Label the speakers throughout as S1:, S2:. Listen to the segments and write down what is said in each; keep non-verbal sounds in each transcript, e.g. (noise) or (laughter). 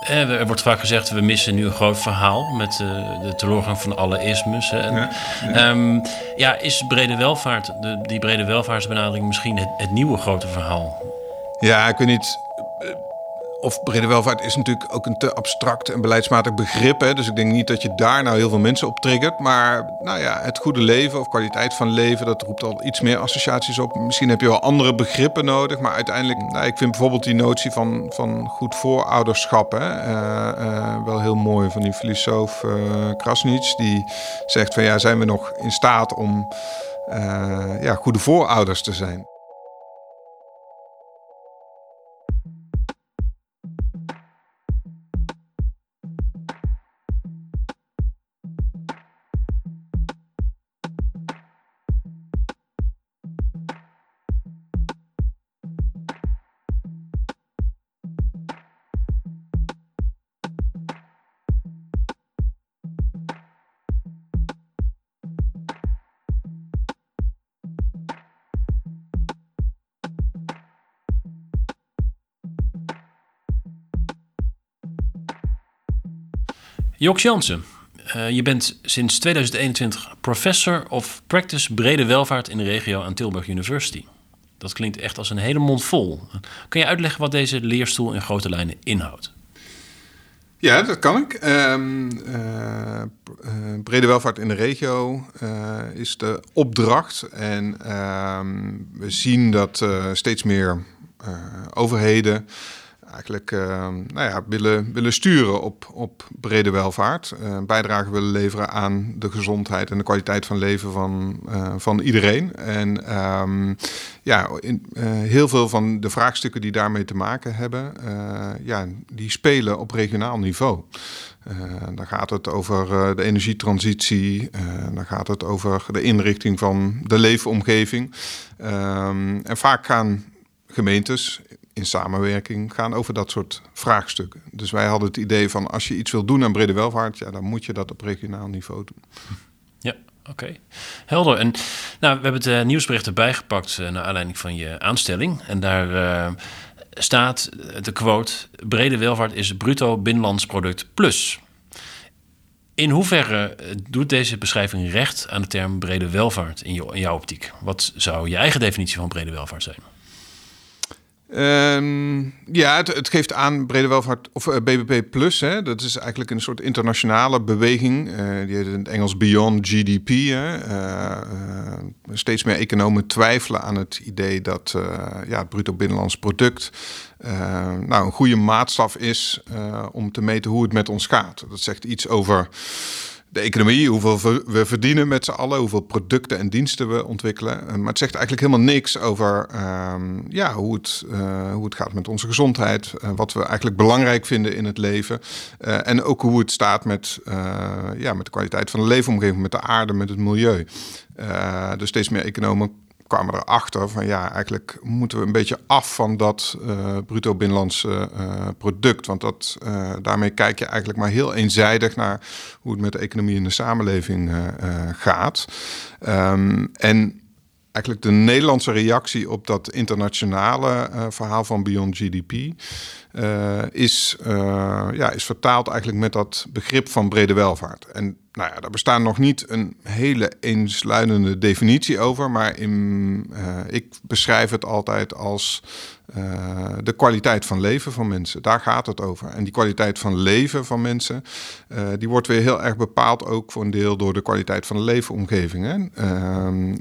S1: Eh, er wordt vaak gezegd, we missen nu een groot verhaal met uh, de teleurgang van alle ismes. En, ja, ja. Um, ja, is brede welvaart, de, die brede welvaartsbenadering misschien het, het nieuwe grote verhaal?
S2: Ja, ik weet niet of brede welvaart is natuurlijk ook een te abstract en beleidsmatig begrip. Hè? Dus ik denk niet dat je daar nou heel veel mensen op triggert. Maar nou ja, het goede leven of kwaliteit van leven, dat roept al iets meer associaties op. Misschien heb je wel andere begrippen nodig. Maar uiteindelijk, nou, ik vind bijvoorbeeld die notie van, van goed voorouderschap hè? Uh, uh, wel heel mooi van die filosoof uh. Die zegt van ja, zijn we nog in staat om ja, goede voorouders te zijn?
S1: Jok Jansen, uh, je bent sinds 2021 Professor of Practice Brede Welvaart in de regio aan Tilburg University. Dat klinkt echt als een hele mond vol. Kan je uitleggen wat deze leerstoel in grote lijnen inhoudt?
S2: Ja, dat kan ik. Um, uh, brede welvaart in de regio is de opdracht. En uh, we zien dat steeds meer overheden eigenlijk uh, nou ja, willen, willen sturen op, op brede welvaart. Uh, bijdrage willen leveren aan de gezondheid en de kwaliteit van leven van, uh, van iedereen. En um, ja, in, heel veel van de vraagstukken die daarmee te maken hebben, ja, die spelen op regionaal niveau. dan gaat het over de energietransitie, dan gaat het over de inrichting van de leefomgeving. Um, en vaak gaan gemeentes in samenwerking gaan over dat soort vraagstukken. Dus wij hadden het idee van als je iets wil doen aan brede welvaart, ja, dan moet je dat op regionaal niveau doen.
S1: Ja, oké. Helder. En nou, we hebben het uh, nieuwsbericht erbij gepakt uh, naar aanleiding van je aanstelling. En daar uh, staat de quote: brede welvaart is bruto binnenlands product plus. In hoeverre doet deze beschrijving recht aan de term brede welvaart in jouw optiek? Wat zou je eigen definitie van brede welvaart zijn?
S2: Um, ja, het, geeft aan brede welvaart, of eh, BBP Plus. Hè, dat is eigenlijk een soort internationale beweging. Uh, die heet in het Engels Beyond GDP. Hè. Uh, steeds meer economen twijfelen aan het idee dat ja, het bruto binnenlands product nou, een goede maatstaf is om te meten hoe het met ons gaat. Dat zegt iets over de economie, hoeveel we verdienen met z'n allen, hoeveel producten en diensten we ontwikkelen. Eh, maar het zegt eigenlijk helemaal niks over ehm, ja, hoe, het, uh, hoe het gaat met onze gezondheid, uh, wat we eigenlijk belangrijk vinden in het leven. En ook hoe het staat met, ja, met de kwaliteit van de leefomgeving, met de aarde, met het milieu. dus steeds meer economen kwamen erachter van ja, eigenlijk moeten we een beetje af van dat uh, bruto binnenlandse uh, product. Want dat, uh, daarmee kijk je eigenlijk maar heel eenzijdig naar hoe het met de economie en de samenleving gaat. Um, en eigenlijk de Nederlandse reactie op dat internationale verhaal van Beyond GDP is, ja, is vertaald eigenlijk met dat begrip van brede welvaart. En nou ja, daar bestaat nog niet een hele eensluidende definitie over, maar in, ik beschrijf het altijd als uh, de kwaliteit van leven van mensen. Daar gaat het over. En die kwaliteit van leven van mensen, uh, die wordt weer heel erg bepaald ook voor een deel door de kwaliteit van de leefomgeving. Hè? Ehm,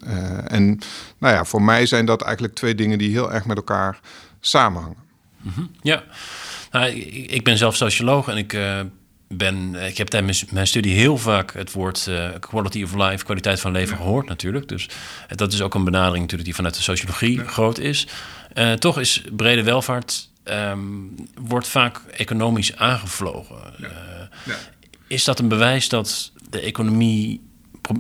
S2: en nou ja, voor mij zijn dat eigenlijk twee dingen die heel erg met elkaar samenhangen.
S1: Mm -hmm. Ja. Nou, ik ben zelf socioloog en ik ben, ik heb tijdens mijn studie heel vaak het woord uh, quality of life, kwaliteit van leven gehoord natuurlijk. Dus dat is ook een benadering natuurlijk die vanuit de sociologie groot is. Uh, toch is brede welvaart um, wordt vaak economisch aangevlogen. Ja. Uh, is dat een bewijs dat de economie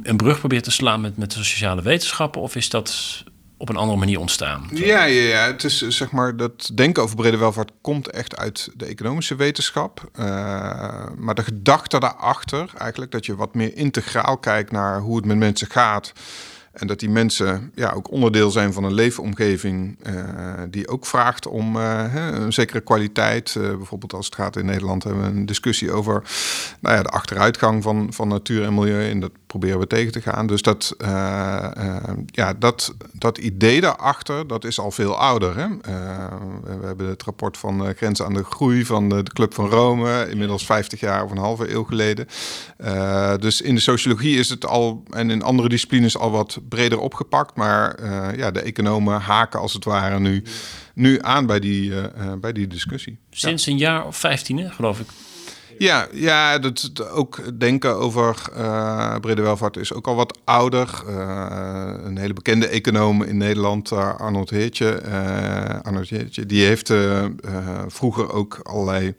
S1: een brug probeert te slaan met, met de sociale wetenschappen? Of is dat op een andere manier ontstaan.
S2: Ja, ja, ja, het is zeg maar dat denken over brede welvaart komt echt uit de economische wetenschap. Uh, maar de gedachte daarachter, eigenlijk dat je wat meer integraal kijkt naar hoe het met mensen gaat. En dat die mensen ja, ook onderdeel zijn van een leefomgeving die ook vraagt om een zekere kwaliteit. bijvoorbeeld als het gaat in Nederland hebben we een discussie over nou ja, de achteruitgang van, van natuur en milieu. En dat proberen we tegen te gaan. Dus dat, ja, dat, dat idee daarachter, dat is al veel ouder. Hè? we hebben het rapport van Grenzen aan de Groei van de, de Club van Rome, inmiddels 50 jaar of een halve eeuw geleden. Dus in de sociologie is het al, en in andere disciplines al wat breder opgepakt. Maar uh, ja, de economen haken als het ware nu, nu aan bij die, uh, bij die discussie.
S1: Sinds een jaar of 15, geloof ik.
S2: Ja, ja dat, ook denken over uh, brede welvaart is ook al wat ouder. Uh, een hele bekende econoom in Nederland, Arnold Heertje. Arnold Heertje, die heeft vroeger ook allerlei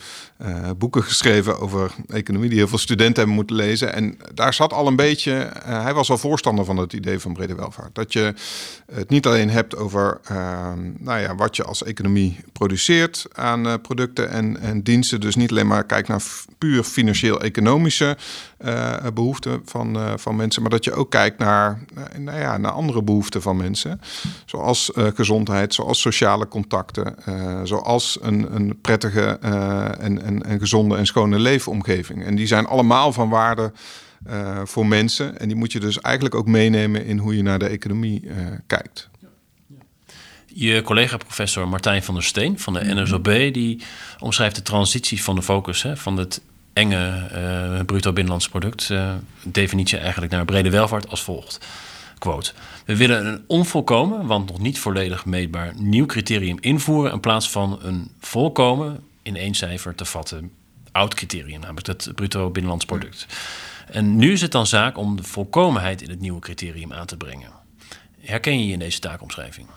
S2: boeken geschreven over economie, die heel veel studenten hebben moeten lezen. En daar zat al een beetje, hij was al voorstander van het idee van brede welvaart. Dat je het niet alleen hebt over nou ja, wat je als economie produceert aan producten en, en diensten. Dus niet alleen maar kijkt naar puur financieel-economische behoeften van, van mensen, maar dat je ook kijkt naar, nou ja, naar andere behoeften van mensen, zoals gezondheid, zoals sociale contacten, zoals een, een prettige en, en gezonde en schone leefomgeving. En die zijn allemaal van waarde. voor mensen. En die moet je dus eigenlijk ook meenemen in hoe je naar de economie kijkt.
S1: Je collega-professor Martijn van der Steen van de NSOB... die omschrijft de transitie van de focus hè, van het enge uh, bruto binnenlands product... Uh, definitie eigenlijk naar brede welvaart als volgt. Quote. We willen een onvolkomen, want nog niet volledig meetbaar... nieuw criterium invoeren in plaats van een volkomen, in één cijfer te vatten... oud criterium, namelijk het bruto binnenlands product. En nu is het dan zaak om de volkomenheid in het nieuwe criterium aan te brengen. Herken je je in deze taakomschrijving?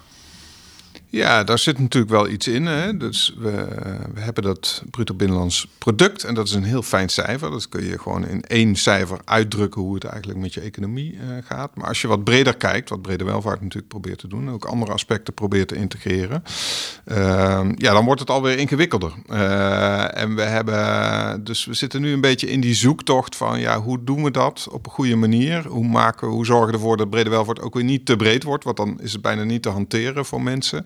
S2: Ja, daar zit natuurlijk wel iets in. Hè? Dus we, we, hebben dat bruto binnenlands product en dat is een heel fijn cijfer. Dat kun je gewoon in één cijfer uitdrukken hoe het eigenlijk met je economie uh, gaat. Maar als je wat breder kijkt, wat brede welvaart natuurlijk probeert te doen, ook andere aspecten probeert te integreren, uh, ja, dan wordt het alweer ingewikkelder. Uh, en we hebben, dus we zitten nu een beetje in die zoektocht van, ja, hoe doen we dat op een goede manier? Hoe maken, hoe zorgen we ervoor dat brede welvaart ook weer niet te breed wordt? Want dan is het bijna niet te hanteren voor mensen.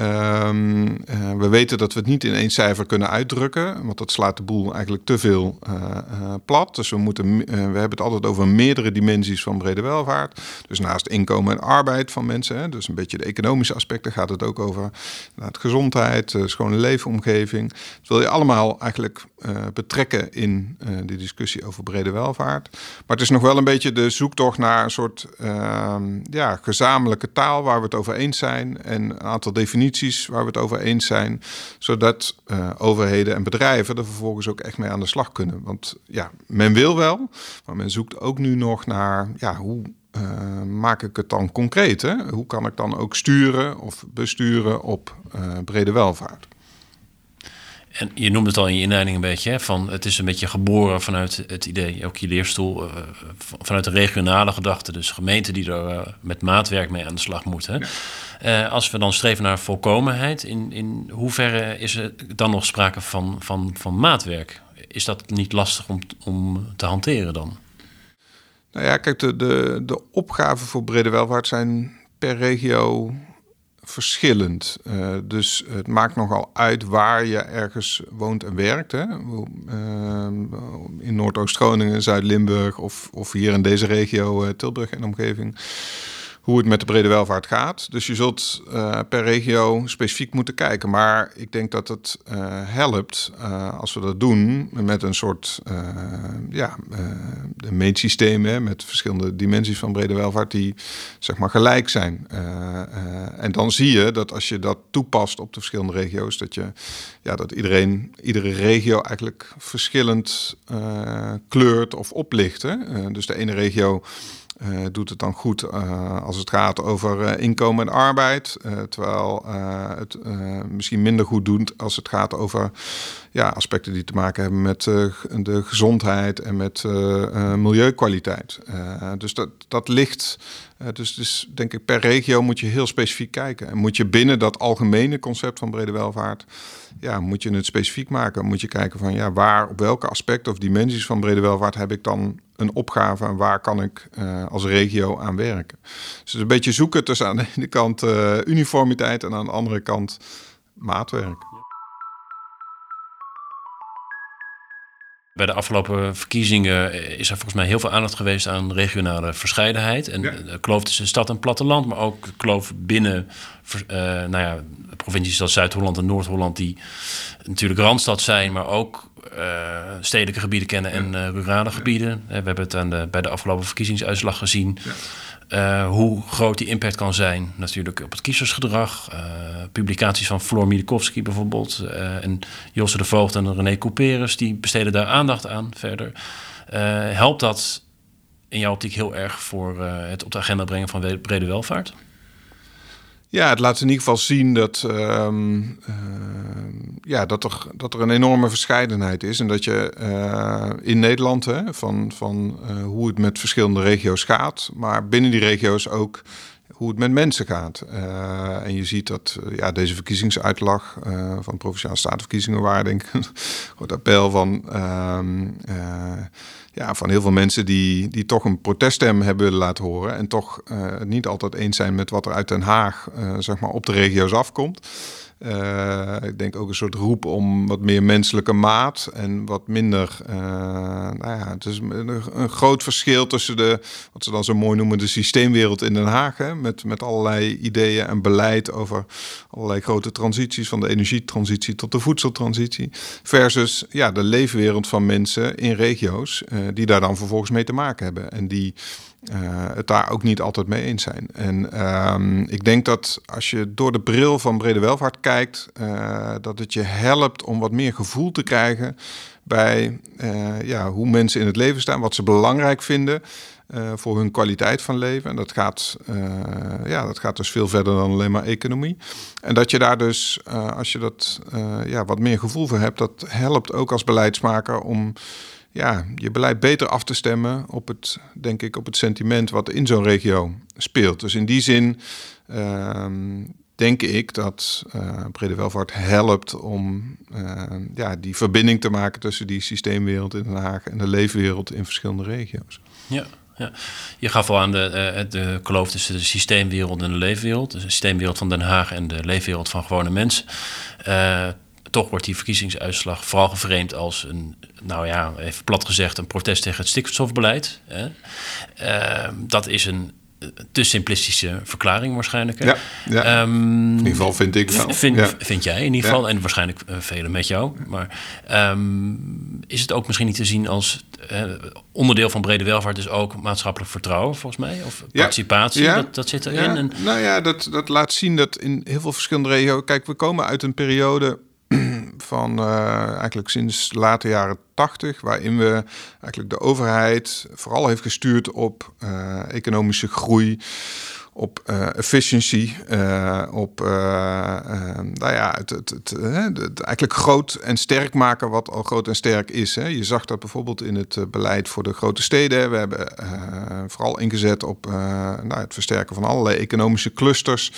S2: Um, uh, we weten dat we het niet in één cijfer kunnen uitdrukken, want dat slaat de boel eigenlijk te veel uh, uh, plat. Dus we, moeten, we hebben het altijd over meerdere dimensies van brede welvaart. Dus naast inkomen en arbeid van mensen, hè, dus een beetje de economische aspecten, gaat het ook over gezondheid, schone leefomgeving. Dat wil je allemaal eigenlijk betrekken in de discussie over brede welvaart. Maar het is nog wel een beetje de zoektocht naar een soort ehm, ja, gezamenlijke taal waar we het over eens zijn en een aantal definities waar we het over eens zijn, zodat uh, overheden en bedrijven er vervolgens ook echt mee aan de slag kunnen. Want ja, men wil wel, maar men zoekt ook nu nog naar ja, hoe uh, maak ik het dan concreet? Hè? Hoe kan ik dan ook sturen of besturen op uh, brede welvaart?
S1: En je noemde het al in je inleiding een beetje, hè, van het is een beetje geboren vanuit het idee, ook je leerstoel, uh, vanuit de regionale gedachte, dus gemeenten die er uh, met maatwerk mee aan de slag moeten. Ja. Uh, als we dan streven naar volkomenheid, in, in hoeverre is er dan nog sprake van, van, van maatwerk? Is dat niet lastig om, om te hanteren dan?
S2: Nou ja, kijk, de, de, de opgaven voor brede welvaart zijn per regio verschillend. Uh, dus het maakt nogal uit waar je ergens woont en werkt. Hè? Uh, in Noordoost-Groningen, Zuid-Limburg of, of hier in deze regio, uh, Tilburg en omgeving hoe het met de brede welvaart gaat. Dus je zult uh, per regio specifiek moeten kijken. Maar ik denk dat het uh, helpt uh, als we dat doen met een soort ja, de meetsystemen met verschillende dimensies van brede welvaart die zeg maar gelijk zijn. en dan zie je dat als je dat toepast op de verschillende regio's, dat je ja, dat iedereen, iedere regio eigenlijk verschillend kleurt of oplicht. Hè? dus de ene regio uh, doet het dan goed uh, als het gaat over uh, inkomen en arbeid. terwijl het misschien minder goed doet als het gaat over ja, aspecten die te maken hebben met de gezondheid en met milieukwaliteit. dus dat, dat ligt. dus, dus denk ik, per regio moet je heel specifiek kijken. En moet je binnen dat algemene concept van brede welvaart ja, moet je het specifiek maken. Moet je kijken van ja, waar, op welke aspecten of dimensies van brede welvaart heb ik dan een opgave en waar kan ik uh, als regio aan werken. Dus een beetje zoeken tussen aan de ene kant uh, uniformiteit en aan de andere kant maatwerk.
S1: Bij de afgelopen verkiezingen is er volgens mij heel veel aandacht geweest aan regionale verscheidenheid. En ja. kloof tussen stad en platteland, maar ook kloof binnen uh, nou ja, provincies als Zuid-Holland en Noord-Holland, die natuurlijk randstad zijn, maar ook uh, stedelijke gebieden kennen en uh, rurale gebieden. We hebben het aan de, bij de afgelopen verkiezingsuitslag gezien. Ja. Uh, hoe groot die impact kan zijn natuurlijk op het kiezersgedrag. Uh, publicaties van Floor Miedekowski bijvoorbeeld. Uh, en Josse de Voogd en René Couperus, die besteden daar aandacht aan verder. helpt dat in jouw optiek heel erg voor het op de agenda brengen van brede welvaart?
S2: Ja, het laat in ieder geval zien dat, uh, ja, dat, er, dat er een enorme verscheidenheid is. En dat je uh, in Nederland, hè, van, van uh, hoe het met verschillende regio's gaat, maar binnen die regio's ook hoe het met mensen gaat. en je ziet dat ja, deze verkiezingsuitlag van Provinciale Statenverkiezingen waren, denk ik, (laughs) een appel van ehm, ja, van heel veel mensen die, die toch een proteststem hebben willen laten horen. En toch niet altijd eens zijn met wat er uit Den Haag zeg maar op de regio's afkomt. Uh, ik denk ook een soort roep om wat meer menselijke maat en wat minder. Uh, nou ja, het is een, groot verschil tussen de, wat ze dan zo mooi noemen, de systeemwereld in Den Haag. Met, met allerlei ideeën en beleid over allerlei grote transities, van de energietransitie tot de voedseltransitie. Versus ja, de leefwereld van mensen in regio's, uh, die daar dan vervolgens mee te maken hebben. En die uh, het daar ook niet altijd mee eens zijn. En um, ik denk dat als je door de bril van brede welvaart kijkt, uh, dat het je helpt om wat meer gevoel te krijgen bij uh, ja, hoe mensen in het leven staan, wat ze belangrijk vinden. voor hun kwaliteit van leven. En dat gaat, ja, dat gaat dus veel verder dan alleen maar economie. En dat je daar dus, als je dat ja, wat meer gevoel voor hebt, dat helpt ook als beleidsmaker om ja, je beleid beter af te stemmen op het, denk ik, op het sentiment wat in zo'n regio speelt. Dus in die zin uh, denk ik dat uh, brede welvaart helpt om uh, ja, die verbinding te maken tussen die systeemwereld in Den Haag en de leefwereld in verschillende regio's.
S1: Ja. Ja. Je gaf al aan de, uh, de kloof tussen de systeemwereld en de leefwereld. De systeemwereld van Den Haag en de leefwereld van gewone mensen. Toch wordt die verkiezingsuitslag vooral geframed als een, nou ja, even plat gezegd, een protest tegen het stikstofbeleid. Hè. Uh, dat is een te simplistische verklaring waarschijnlijk.
S2: Ja, ja. Um, in ieder geval vind ik wel.
S1: Vind, ja. vind jij in ieder geval, en waarschijnlijk uh, velen met jou. Maar um, is het ook misschien niet te zien als uh, onderdeel van brede welvaart... dus ook maatschappelijk vertrouwen, volgens mij? Of participatie, dat, dat zit erin? En...
S2: Nou ja, dat, dat laat zien dat in heel veel verschillende regio's... Kijk, we komen uit een periode (clears throat) van uh, eigenlijk sinds late jaren 80, waarin we eigenlijk de overheid vooral heeft gestuurd op uh, economische groei, op uh, efficiency, uh, op uh, nou ja, het, het, het, het, eigenlijk groot en sterk maken wat al groot en sterk is. Hè. Je zag dat bijvoorbeeld in het beleid voor de grote steden. We hebben vooral ingezet op nou, het versterken van allerlei economische clusters,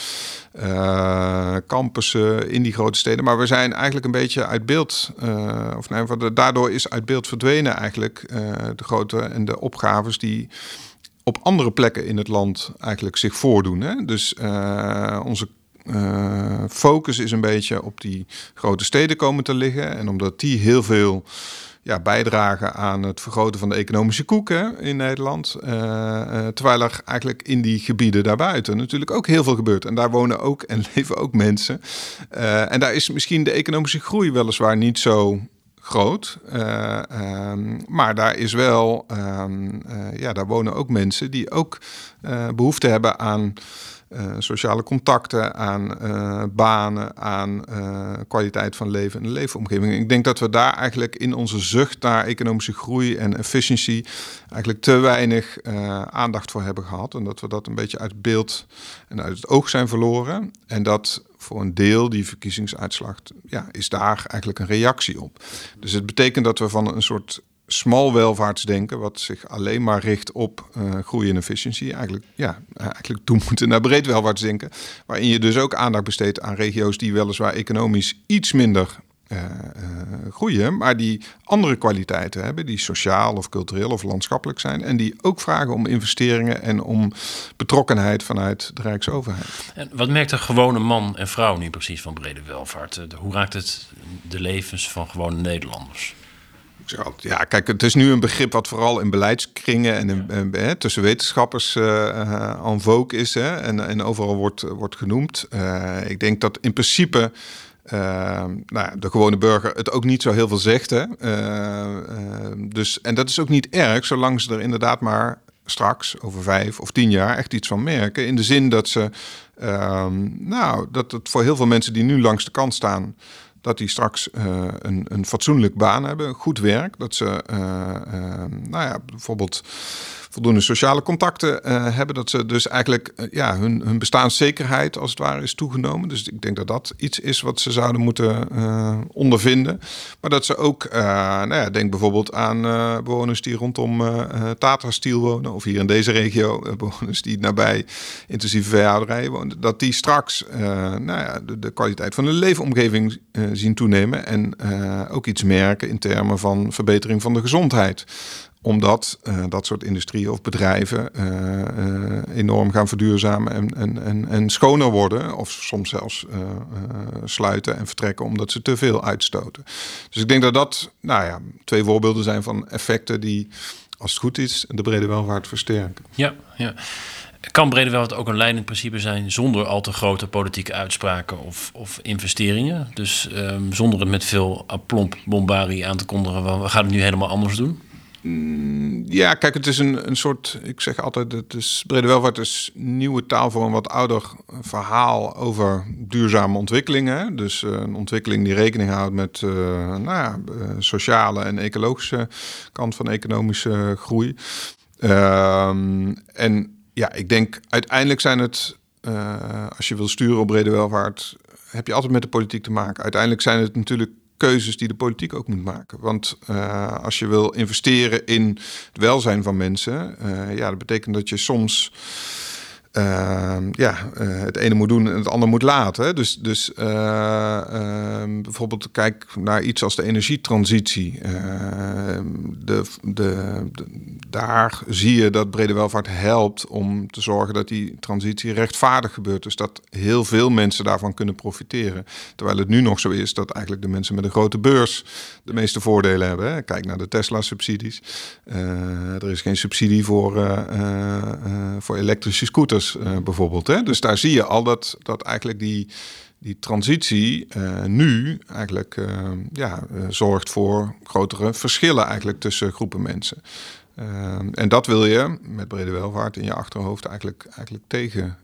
S2: campussen in die grote steden. Maar we zijn eigenlijk een beetje uit beeld, of nee, daardoor is uit beeld verdwenen eigenlijk de grote en de opgaves die op andere plekken in het land eigenlijk zich voordoen. Hè? Dus uh, onze uh, focus is een beetje op die grote steden komen te liggen. En omdat die heel veel ja, bijdragen aan het vergroten van de economische koek in Nederland. Uh, terwijl er eigenlijk in die gebieden daarbuiten natuurlijk ook heel veel gebeurt. En daar wonen ook en (laughs) leven ook mensen. En daar is misschien de economische groei weliswaar niet zo groot. Uh, um, maar daar is wel, um, uh, ja, daar wonen ook mensen die ook uh, behoefte hebben aan sociale contacten, aan banen, aan kwaliteit van leven en de leefomgeving. Ik denk dat we daar eigenlijk in onze zucht naar economische groei en efficiëntie eigenlijk te weinig aandacht voor hebben gehad. En dat we dat een beetje uit beeld en uit het oog zijn verloren. En dat voor een deel die verkiezingsuitslag ja, is daar eigenlijk een reactie op. Dus het betekent dat we van een soort smal welvaartsdenken, wat zich alleen maar richt op uh, groei en efficiëntie, eigenlijk, ja, eigenlijk toe moeten naar breed welvaartsdenken. Waarin je dus ook aandacht besteedt aan regio's die weliswaar economisch iets minder groeien, maar die andere kwaliteiten hebben, die sociaal of cultureel of landschappelijk zijn. En die ook vragen om investeringen en om betrokkenheid vanuit de Rijksoverheid.
S1: En wat merkt een gewone man en vrouw nu precies van brede welvaart? Hoe raakt het de levens van gewone Nederlanders?
S2: Ja, kijk, het is nu een begrip wat vooral in beleidskringen en, in, tussen wetenschappers uh, en vogue is hè, en, en overal wordt, wordt genoemd. Uh, ik denk dat in principe uh, nou, de gewone burger het ook niet zo heel veel zegt. Hè. dus, en dat is ook niet erg, zolang ze er inderdaad maar straks, over vijf of tien jaar, echt iets van merken. In de zin dat ze, ehm, nou, dat het voor heel veel mensen die nu langs de kant staan dat die straks uh, een, een fatsoenlijk baan hebben, goed werk. Dat ze, uh, uh, nou ja, bijvoorbeeld voldoende sociale contacten hebben. Dat ze dus eigenlijk ja, hun, hun bestaanszekerheid als het ware is toegenomen. Dus ik denk dat dat iets is wat ze zouden moeten ondervinden. Maar dat ze ook, nou ja, denk bijvoorbeeld aan bewoners die rondom Tata Steel wonen. Of hier in deze regio bewoners die nabij intensieve veehouderijen wonen. Dat die straks nou ja, de, de, kwaliteit van de leefomgeving zien toenemen. En uh, ook iets merken in termen van verbetering van de gezondheid omdat uh, dat soort industrieën of bedrijven uh, enorm gaan verduurzamen en, en, en, en, schoner worden. Of soms zelfs sluiten en vertrekken omdat ze te veel uitstoten. Dus ik denk dat dat nou ja, twee voorbeelden zijn van effecten die, als het goed is, de brede welvaart versterken.
S1: Ja, ja. Kan Brede ook een leidend principe zijn zonder al te grote politieke uitspraken of, of investeringen? Dus um, zonder het met veel aplomb bombari aan te kondigen, we gaan het nu helemaal anders doen?
S2: Mm, ja, kijk, het is een, een soort, ik zeg altijd, het is, brede welvaart is nieuwe taal voor een wat ouder verhaal over duurzame ontwikkelingen. Dus uh, een ontwikkeling die rekening houdt met uh, nou ja, uh, sociale en ecologische kant van economische groei. Ehm, en ja, ik denk uiteindelijk zijn het, als je wil sturen op brede welvaart, heb je altijd met de politiek te maken. Uiteindelijk zijn het natuurlijk keuzes die de politiek ook moet maken. Want uh, als je wil investeren in het welzijn van mensen, uh, ja, dat betekent dat je soms uh, ja, uh, het ene moet doen en het andere moet laten. Dus, dus uh, bijvoorbeeld kijk naar iets als de energietransitie. Ehm, de, de, daar zie je dat brede welvaart helpt om te zorgen dat die transitie rechtvaardig gebeurt. Dus dat heel veel mensen daarvan kunnen profiteren. Terwijl het nu nog zo is dat eigenlijk de mensen met een grote beurs de meeste voordelen hebben. Kijk naar de Tesla-subsidies. er is geen subsidie voor, voor elektrische scooters. Eh, bijvoorbeeld. Hè? Dus daar zie je al dat, dat eigenlijk die, die transitie uh, nu eigenlijk uh, ja, zorgt voor grotere verschillen eigenlijk tussen groepen mensen. en dat wil je met brede welvaart in je achterhoofd eigenlijk, eigenlijk tegen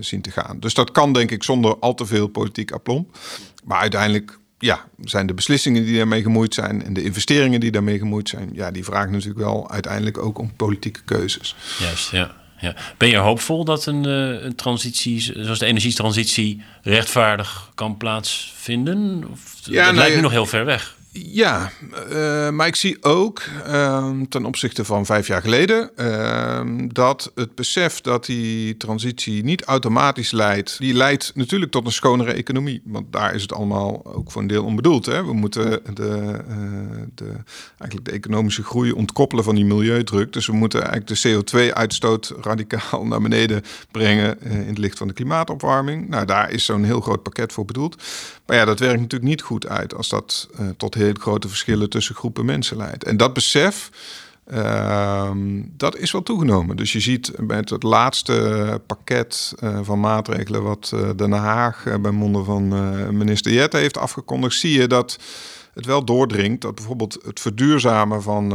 S2: zien te gaan. Dus dat kan denk ik zonder al te veel politiek aplomb. Maar uiteindelijk ja, zijn de beslissingen die daarmee gemoeid zijn en de investeringen die daarmee gemoeid zijn, ja, die vragen natuurlijk wel uiteindelijk ook om politieke keuzes.
S1: Juist, ja. Ja. Ben je hoopvol dat een, uh, een transitie, zoals de energietransitie, rechtvaardig kan plaatsvinden? Of, ja, dat lijkt nu nog heel ver weg.
S2: Ja, uh, maar ik zie ook uh, ten opzichte van vijf jaar geleden uh, dat het besef dat die transitie niet automatisch leidt, die leidt natuurlijk tot een schonere economie. Want daar is het allemaal ook voor een deel onbedoeld. Hè? We moeten de, uh, de, eigenlijk de economische groei ontkoppelen van die milieudruk. Dus we moeten eigenlijk de CO2-uitstoot radicaal naar beneden brengen in het licht van de klimaatopwarming. Nou, daar is zo'n heel groot pakket voor bedoeld. Maar ja, dat werkt natuurlijk niet goed uit als dat tot heel hele grote verschillen tussen groepen mensen leidt. En dat besef, uh, dat is wel toegenomen. Dus je ziet met het laatste pakket uh, van maatregelen wat uh, Den Haag bij monden van minister Jette heeft afgekondigd, zie je dat het wel doordringt dat bijvoorbeeld het verduurzamen van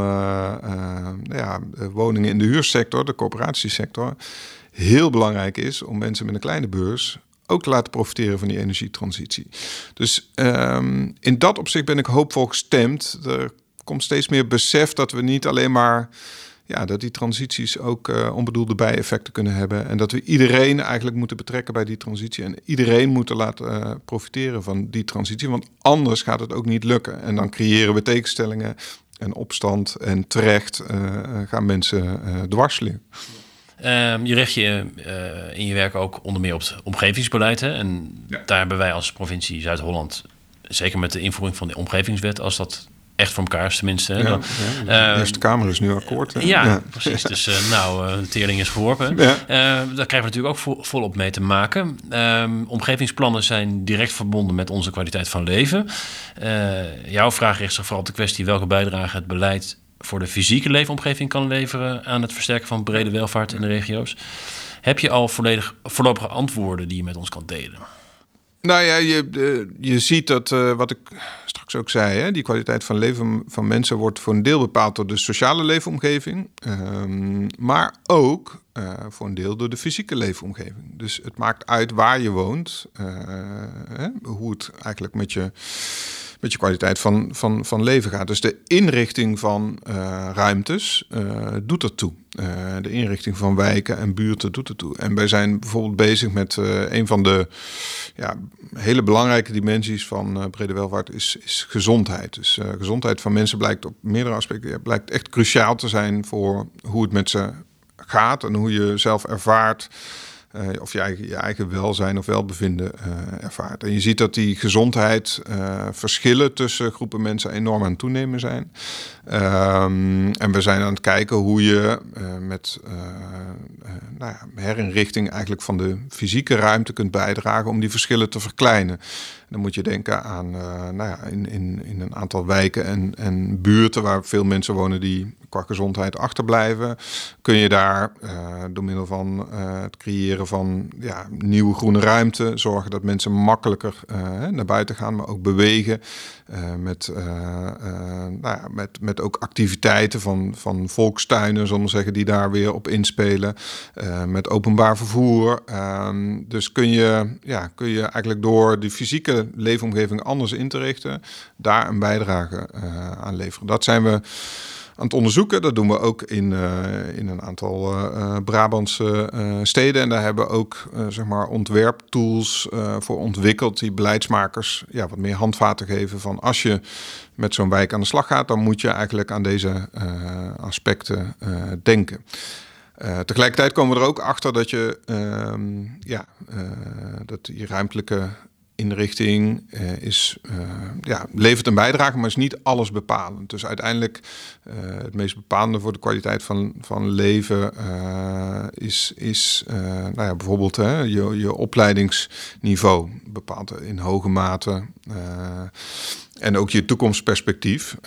S2: ja, woningen in de huursector, de coöperatiesector, heel belangrijk is om mensen met een kleine beurs ook te laten profiteren van die energietransitie. Dus um, in dat opzicht ben ik hoopvol gestemd. Er komt steeds meer besef dat we niet alleen maar ja, dat die transities ook uh, onbedoelde bijeffecten kunnen hebben. En dat we iedereen eigenlijk moeten betrekken bij die transitie. En iedereen moeten laten uh, profiteren van die transitie. Want anders gaat het ook niet lukken. En dan creëren we tegenstellingen en opstand. En terecht uh, gaan mensen dwars liggen.
S1: Um, je richt je uh, in je werk ook onder meer op het omgevingsbeleid. Hè? En ja. daar hebben wij als provincie Zuid-Holland zeker met de invoering van de omgevingswet, als dat echt voor elkaar is tenminste.
S2: Ja,
S1: dan,
S2: ja, de Eerste Kamer is nu akkoord.
S1: ja, precies. Dus uh, nou, de teerling is geworpen.
S2: Ja.
S1: Uh, daar krijgen we natuurlijk ook vo volop mee te maken. Omgevingsplannen zijn direct verbonden met onze kwaliteit van leven. jouw vraag richt zich vooral op de kwestie welke bijdrage het beleid voor de fysieke leefomgeving kan leveren aan het versterken van brede welvaart in de regio's. Heb je al volledig, voorlopige antwoorden die je met ons kan delen?
S2: Nou ja, je, je ziet dat, uh, wat ik straks ook zei, hè, die kwaliteit van leven van mensen wordt voor een deel bepaald door de sociale leefomgeving, um, maar ook uh, voor een deel door de fysieke leefomgeving. Dus het maakt uit waar je woont, hè, hoe het eigenlijk met je met je kwaliteit van, van, van leven gaat. Dus de inrichting van uh, ruimtes uh, doet ertoe. Uh, de inrichting van wijken en buurten doet ertoe. En wij zijn bijvoorbeeld bezig met een van de ja, hele belangrijke dimensies van brede welvaart is, is gezondheid. Dus gezondheid van mensen blijkt op meerdere aspecten ja, blijkt echt cruciaal te zijn voor hoe het met ze gaat en hoe je zelf ervaart uh, of je eigen, je eigen welzijn of welbevinden uh, ervaart. En je ziet dat die gezondheid uh, verschillen tussen groepen mensen enorm aan het toenemen zijn. Um, en we zijn aan het kijken hoe je met nou ja, herinrichting eigenlijk van de fysieke ruimte kunt bijdragen om die verschillen te verkleinen. Dan moet je denken aan nou ja, in, in, in een aantal wijken en, en buurten waar veel mensen wonen die qua gezondheid achterblijven. Kun je daar door middel van het creëren van ja, nieuwe groene ruimte. Zorgen dat mensen makkelijker uh, naar buiten gaan, maar ook bewegen. Met, nou ja, met, met ook activiteiten van, van volkstuinen, zullen we zeggen, die daar weer op inspelen. met openbaar vervoer. Ehm, dus kun je, ja, kun je eigenlijk door die fysieke leefomgeving anders in te richten, daar een bijdrage aan leveren. Dat zijn we aan onderzoeken. Dat doen we ook in, uh, in een aantal uh, Brabantse uh, steden. En daar hebben we ook zeg maar ontwerptools voor ontwikkeld die beleidsmakers ja, wat meer handvaten geven van als je met zo'n wijk aan de slag gaat, dan moet je eigenlijk aan deze aspecten denken. Tegelijkertijd komen we er ook achter dat je, uh, ja, dat die ruimtelijke inrichting uh, is, uh, ja, levert een bijdrage, maar is niet alles bepalend. Dus uiteindelijk uh, het meest bepalende voor de kwaliteit van, van leven is, is nou ja, bijvoorbeeld hè, je, je opleidingsniveau bepaalt in hoge mate. en ook je toekomstperspectief.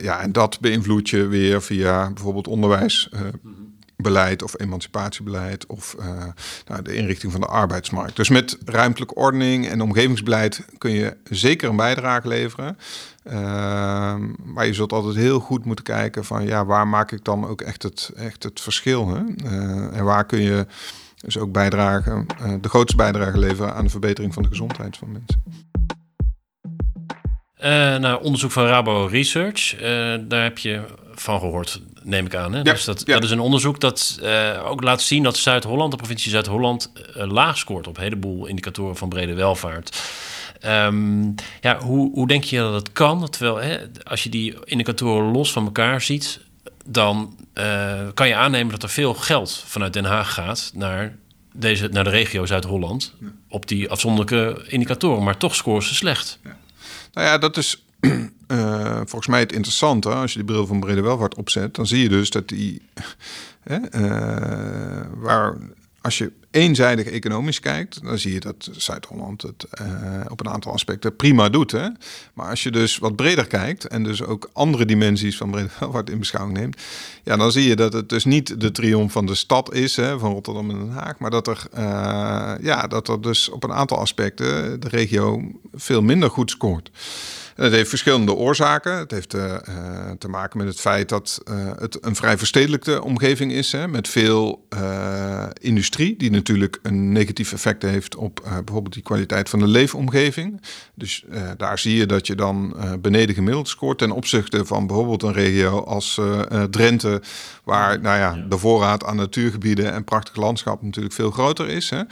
S2: ja, en dat beïnvloed je weer via bijvoorbeeld onderwijs beleid of emancipatiebeleid of uh, nou, de inrichting van de arbeidsmarkt. Dus met ruimtelijke ordening en omgevingsbeleid kun je zeker een bijdrage leveren. Uh, maar je zult altijd heel goed moeten kijken van ja, waar maak ik dan ook echt het, echt het verschil? Hè? Uh, en waar kun je dus ook bijdragen, de grootste bijdrage leveren aan de verbetering van de gezondheid van mensen.
S1: Uh, onderzoek van Rabo Research, daar heb je van gehoord, neem ik aan. Hè? Ja, dus dat, ja. dat is een onderzoek dat uh, ook laat zien dat Zuid-Holland, de provincie Zuid-Holland, laag scoort op een heleboel indicatoren van brede welvaart. Um, ja, hoe, hoe denk je dat het kan? Terwijl hè, als je die indicatoren los van elkaar ziet, dan kan je aannemen dat er veel geld vanuit Den Haag gaat naar deze, naar de regio Zuid-Holland ja. op die afzonderlijke indicatoren, maar toch scoren ze slecht.
S2: Ja. Nou ja, dat is uh, volgens mij het interessante. Als je die bril van brede welvaart opzet, dan zie je dus dat die. (laughs) Uh, waar, als je eenzijdig economisch kijkt, dan zie je dat Zuid-Holland het uh, op een aantal aspecten prima doet. Hè? Maar als je dus wat breder kijkt en dus ook andere dimensies van brede welvaart in beschouwing neemt, ja, dan zie je dat het dus niet de triomf van de stad is, hè, van Rotterdam en Den Haag, maar dat er, ja, dat er dus op een aantal aspecten de regio veel minder goed scoort. Het heeft verschillende oorzaken. Het heeft uh, te maken met het feit dat uh, het een vrij verstedelijkte omgeving is. Hè, met veel uh, industrie, die natuurlijk een negatief effect heeft op bijvoorbeeld die kwaliteit van de leefomgeving. Dus daar zie je dat je dan beneden gemiddeld scoort ten opzichte van bijvoorbeeld een regio als Drenthe, waar nou ja, de voorraad aan natuurgebieden en prachtig landschap natuurlijk veel groter is. Hè.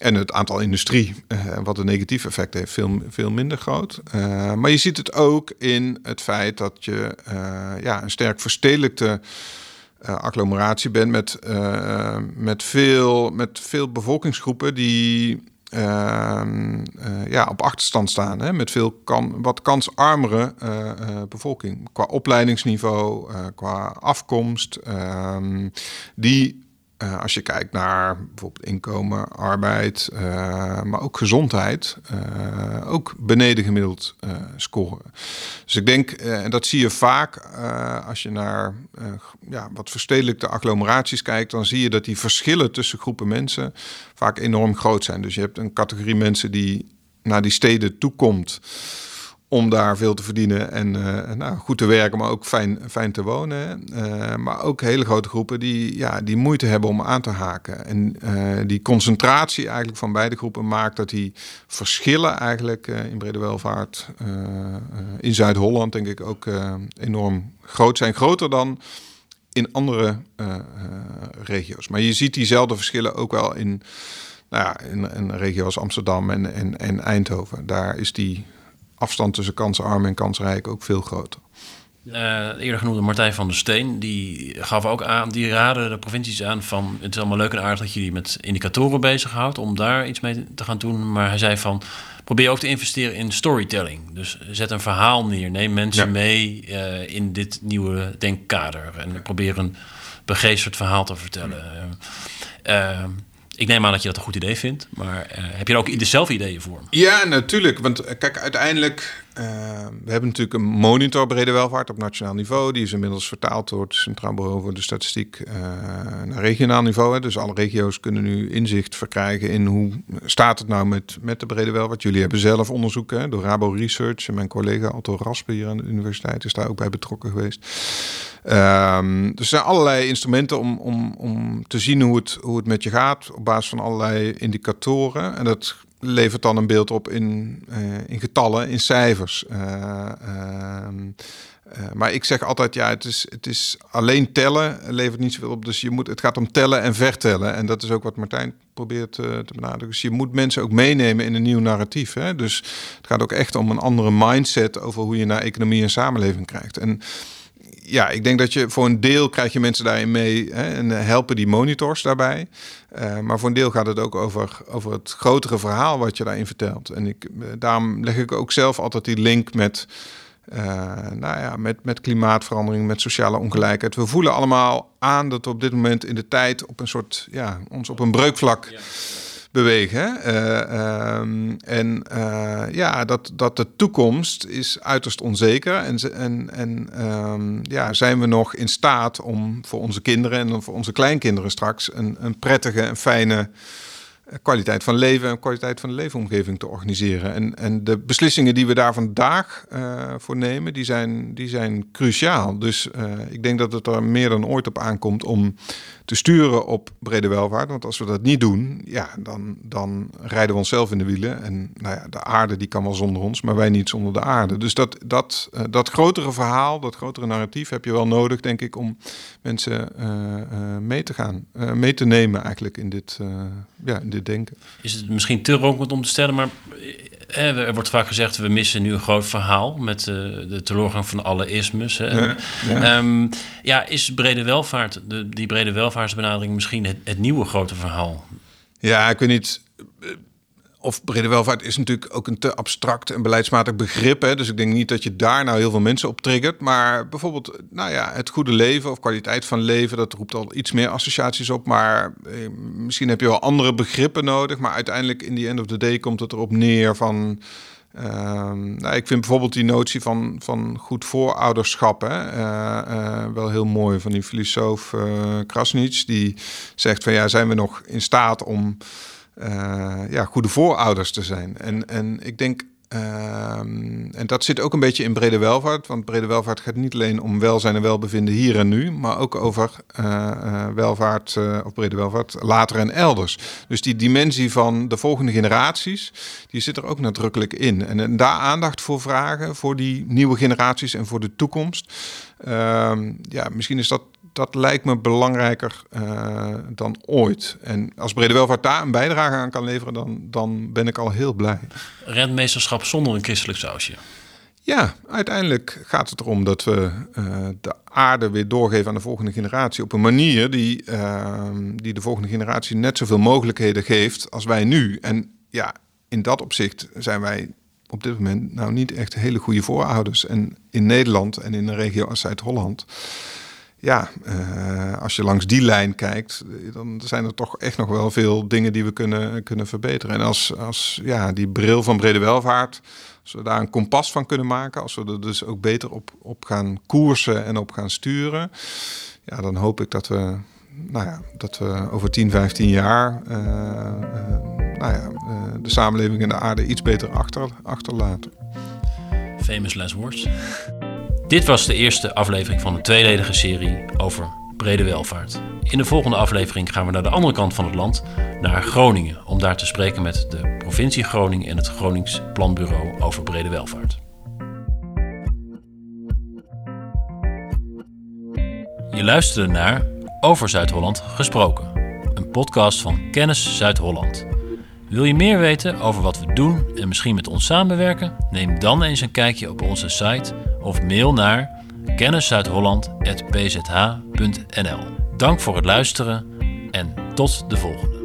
S2: En het aantal industrie, uh, wat een negatief effect heeft, veel, veel minder groot. Uh, maar je ziet het ook in het feit dat je uh, ja, een sterk verstedelijkte agglomeratie bent met, met, veel, met veel bevolkingsgroepen die ehm, ja, op achterstand staan. Hè, met veel wat kansarmere bevolking. Qua opleidingsniveau, qua afkomst. Ehm, die uh, als je kijkt naar bijvoorbeeld inkomen, arbeid, uh, maar ook gezondheid, uh, ook beneden gemiddeld scoren. Dus ik denk, en dat zie je vaak als je naar ja, wat verstedelijkte agglomeraties kijkt, dan zie je dat die verschillen tussen groepen mensen vaak enorm groot zijn. Dus je hebt een categorie mensen die naar die steden toekomt om daar veel te verdienen en uh, nou, goed te werken, maar ook fijn, fijn te wonen. Uh, maar ook hele grote groepen die, ja, die moeite hebben om aan te haken. En uh, die concentratie eigenlijk van beide groepen maakt dat die verschillen eigenlijk in brede welvaart in Zuid-Holland denk ik ook enorm groot zijn. Groter dan in andere regio's. Maar je ziet diezelfde verschillen ook wel in, nou ja, in, in regio's Amsterdam en, en, en Eindhoven. Daar is die afstand tussen kansarm en kansrijk ook veel groter.
S1: Uh, eerder genoemde Martijn van der Steen, die gaf ook aan, die raden de provincies aan van het is allemaal leuk en aardig dat je die met indicatoren bezighoudt om daar iets mee te gaan doen. Maar hij zei van probeer ook te investeren in storytelling. Dus zet een verhaal neer, neem mensen mee uh, in dit nieuwe denkkader en probeer een begeesterd verhaal te vertellen. Uh, ik neem aan dat je dat een goed idee vindt, maar uh, heb je er ook dezelfde ideeën voor?
S2: Ja, natuurlijk. Want eh, kijk, uiteindelijk, uh, we hebben natuurlijk een monitor brede welvaart op nationaal niveau. Die is inmiddels vertaald door het Centraal Bureau voor de Statistiek uh, naar regionaal niveau. Hè. Dus alle regio's kunnen nu inzicht verkrijgen in hoe staat het nou met, met de brede welvaart. Jullie hebben zelf onderzoeken hè, door Rabo Research. En mijn collega Otto Raspe hier aan de universiteit is daar ook bij betrokken geweest. Um, er zijn allerlei instrumenten om, om, om te zien hoe het, hoe het met je gaat op basis van allerlei indicatoren. En dat levert dan een beeld op in, uh, in getallen, in cijfers. Uh, uh, maar ik zeg altijd, ja, het is, het is alleen tellen levert niet zoveel op. Dus je moet, het gaat om tellen en vertellen. En dat is ook wat Martijn probeert te benadrukken. Dus je moet mensen ook meenemen in een nieuw narratief. Hè? Dus het gaat ook echt om een andere mindset over hoe je naar economie en samenleving krijgt. En ja, ik denk dat je voor een deel krijg je mensen daarin mee hè, en eh, helpen die monitors daarbij. Uh, maar voor een deel gaat het ook over, over het grotere verhaal wat je daarin vertelt. En ik, eh, daarom leg ik ook zelf altijd die link met, nou ja, met, met klimaatverandering, met sociale ongelijkheid. We voelen allemaal aan dat we op dit moment in de tijd op een soort, ja, ons op een breukvlak. Bewegen. Uh, um, en uh, ja, dat, dat de toekomst is uiterst onzeker. En, en, en um, ja, zijn we nog in staat om voor onze kinderen en voor onze kleinkinderen straks een, een prettige en fijne kwaliteit van leven en kwaliteit van de leefomgeving te organiseren. En, en de beslissingen die we daar vandaag uh, voor nemen, die zijn, die zijn cruciaal. Dus ik denk dat het er meer dan ooit op aankomt om te sturen op brede welvaart. Want als we dat niet doen, ja, dan, dan rijden we onszelf in de wielen. En nou ja, de aarde die kan wel zonder ons, maar wij niet zonder de aarde. Dus dat, dat, uh, dat grotere verhaal, dat grotere narratief heb je wel nodig, denk ik, om mensen mee te gaan, mee te nemen eigenlijk in dit, ja, in dit denken.
S1: Is het misschien te ronkend om te stellen, maar eh, er wordt vaak gezegd, we missen nu een groot verhaal met uh, de teleurgang van alle ismes. Hè. Ja, ja. Um, ja, is brede welvaart, de, die brede welvaartsbenadering misschien het, het nieuwe grote verhaal?
S2: Ja, ik weet niet of brede welvaart is natuurlijk ook een te abstract en beleidsmatig begrip. Hè? Dus ik denk niet dat je daar nou heel veel mensen op triggert. Maar bijvoorbeeld, nou ja, het goede leven of kwaliteit van leven, dat roept al iets meer associaties op. Maar eh, misschien heb je wel andere begrippen nodig. Maar uiteindelijk in die end of the day komt het erop neer van. Uh, nou, ik vind bijvoorbeeld die notie van, van goed voorouderschap hè, uh, uh, wel heel mooi van die filosoof Krasnitz. Die zegt van ja, zijn we nog in staat om ja, goede voorouders te zijn. En, en ik denk, uh, en dat zit ook een beetje in brede welvaart, want brede welvaart gaat niet alleen om welzijn en welbevinden hier en nu, maar ook over uh, welvaart of brede welvaart later en elders. Dus die dimensie van de volgende generaties, die zit er ook nadrukkelijk in. En, en daar aandacht voor vragen, voor die nieuwe generaties en voor de toekomst. Ehm, ja, misschien is dat dat lijkt me belangrijker uh, dan ooit. En als Brede Welvaart daar een bijdrage aan kan leveren, dan, dan ben ik al heel blij.
S1: Rentmeesterschap zonder een christelijk sausje.
S2: Ja, uiteindelijk gaat het erom dat we uh, de aarde weer doorgeven aan de volgende generatie op een manier die, uh, die de volgende generatie net zoveel mogelijkheden geeft als wij nu. En ja, in dat opzicht zijn wij op dit moment nou niet echt hele goede voorouders. En in Nederland en in een regio als Zuid-Holland ja, uh, als je langs die lijn kijkt, dan zijn er toch echt nog wel veel dingen die we kunnen, kunnen verbeteren. En als, als ja, die bril van brede welvaart, als we daar een kompas van kunnen maken, als we er dus ook beter op, op gaan koersen en op gaan sturen, ja, dan hoop ik dat we, nou ja, dat we over 10, 15 jaar uh, uh, nou ja, de samenleving en de aarde iets beter achter, achterlaten.
S1: Famous last words. Dit was de eerste aflevering van een tweeledige serie over brede welvaart. In de volgende aflevering gaan we naar de andere kant van het land, naar Groningen, om daar te spreken met de provincie Groningen en het Gronings Planbureau over brede welvaart. Je luisterde naar Over Zuid-Holland gesproken, een podcast van Kennis Zuid-Holland. Wil je meer weten over wat we doen en misschien met ons samenwerken? Neem dan eens een kijkje op onze site of mail naar kenniszuidholland.pzh.nl. Dank voor het luisteren en tot de volgende.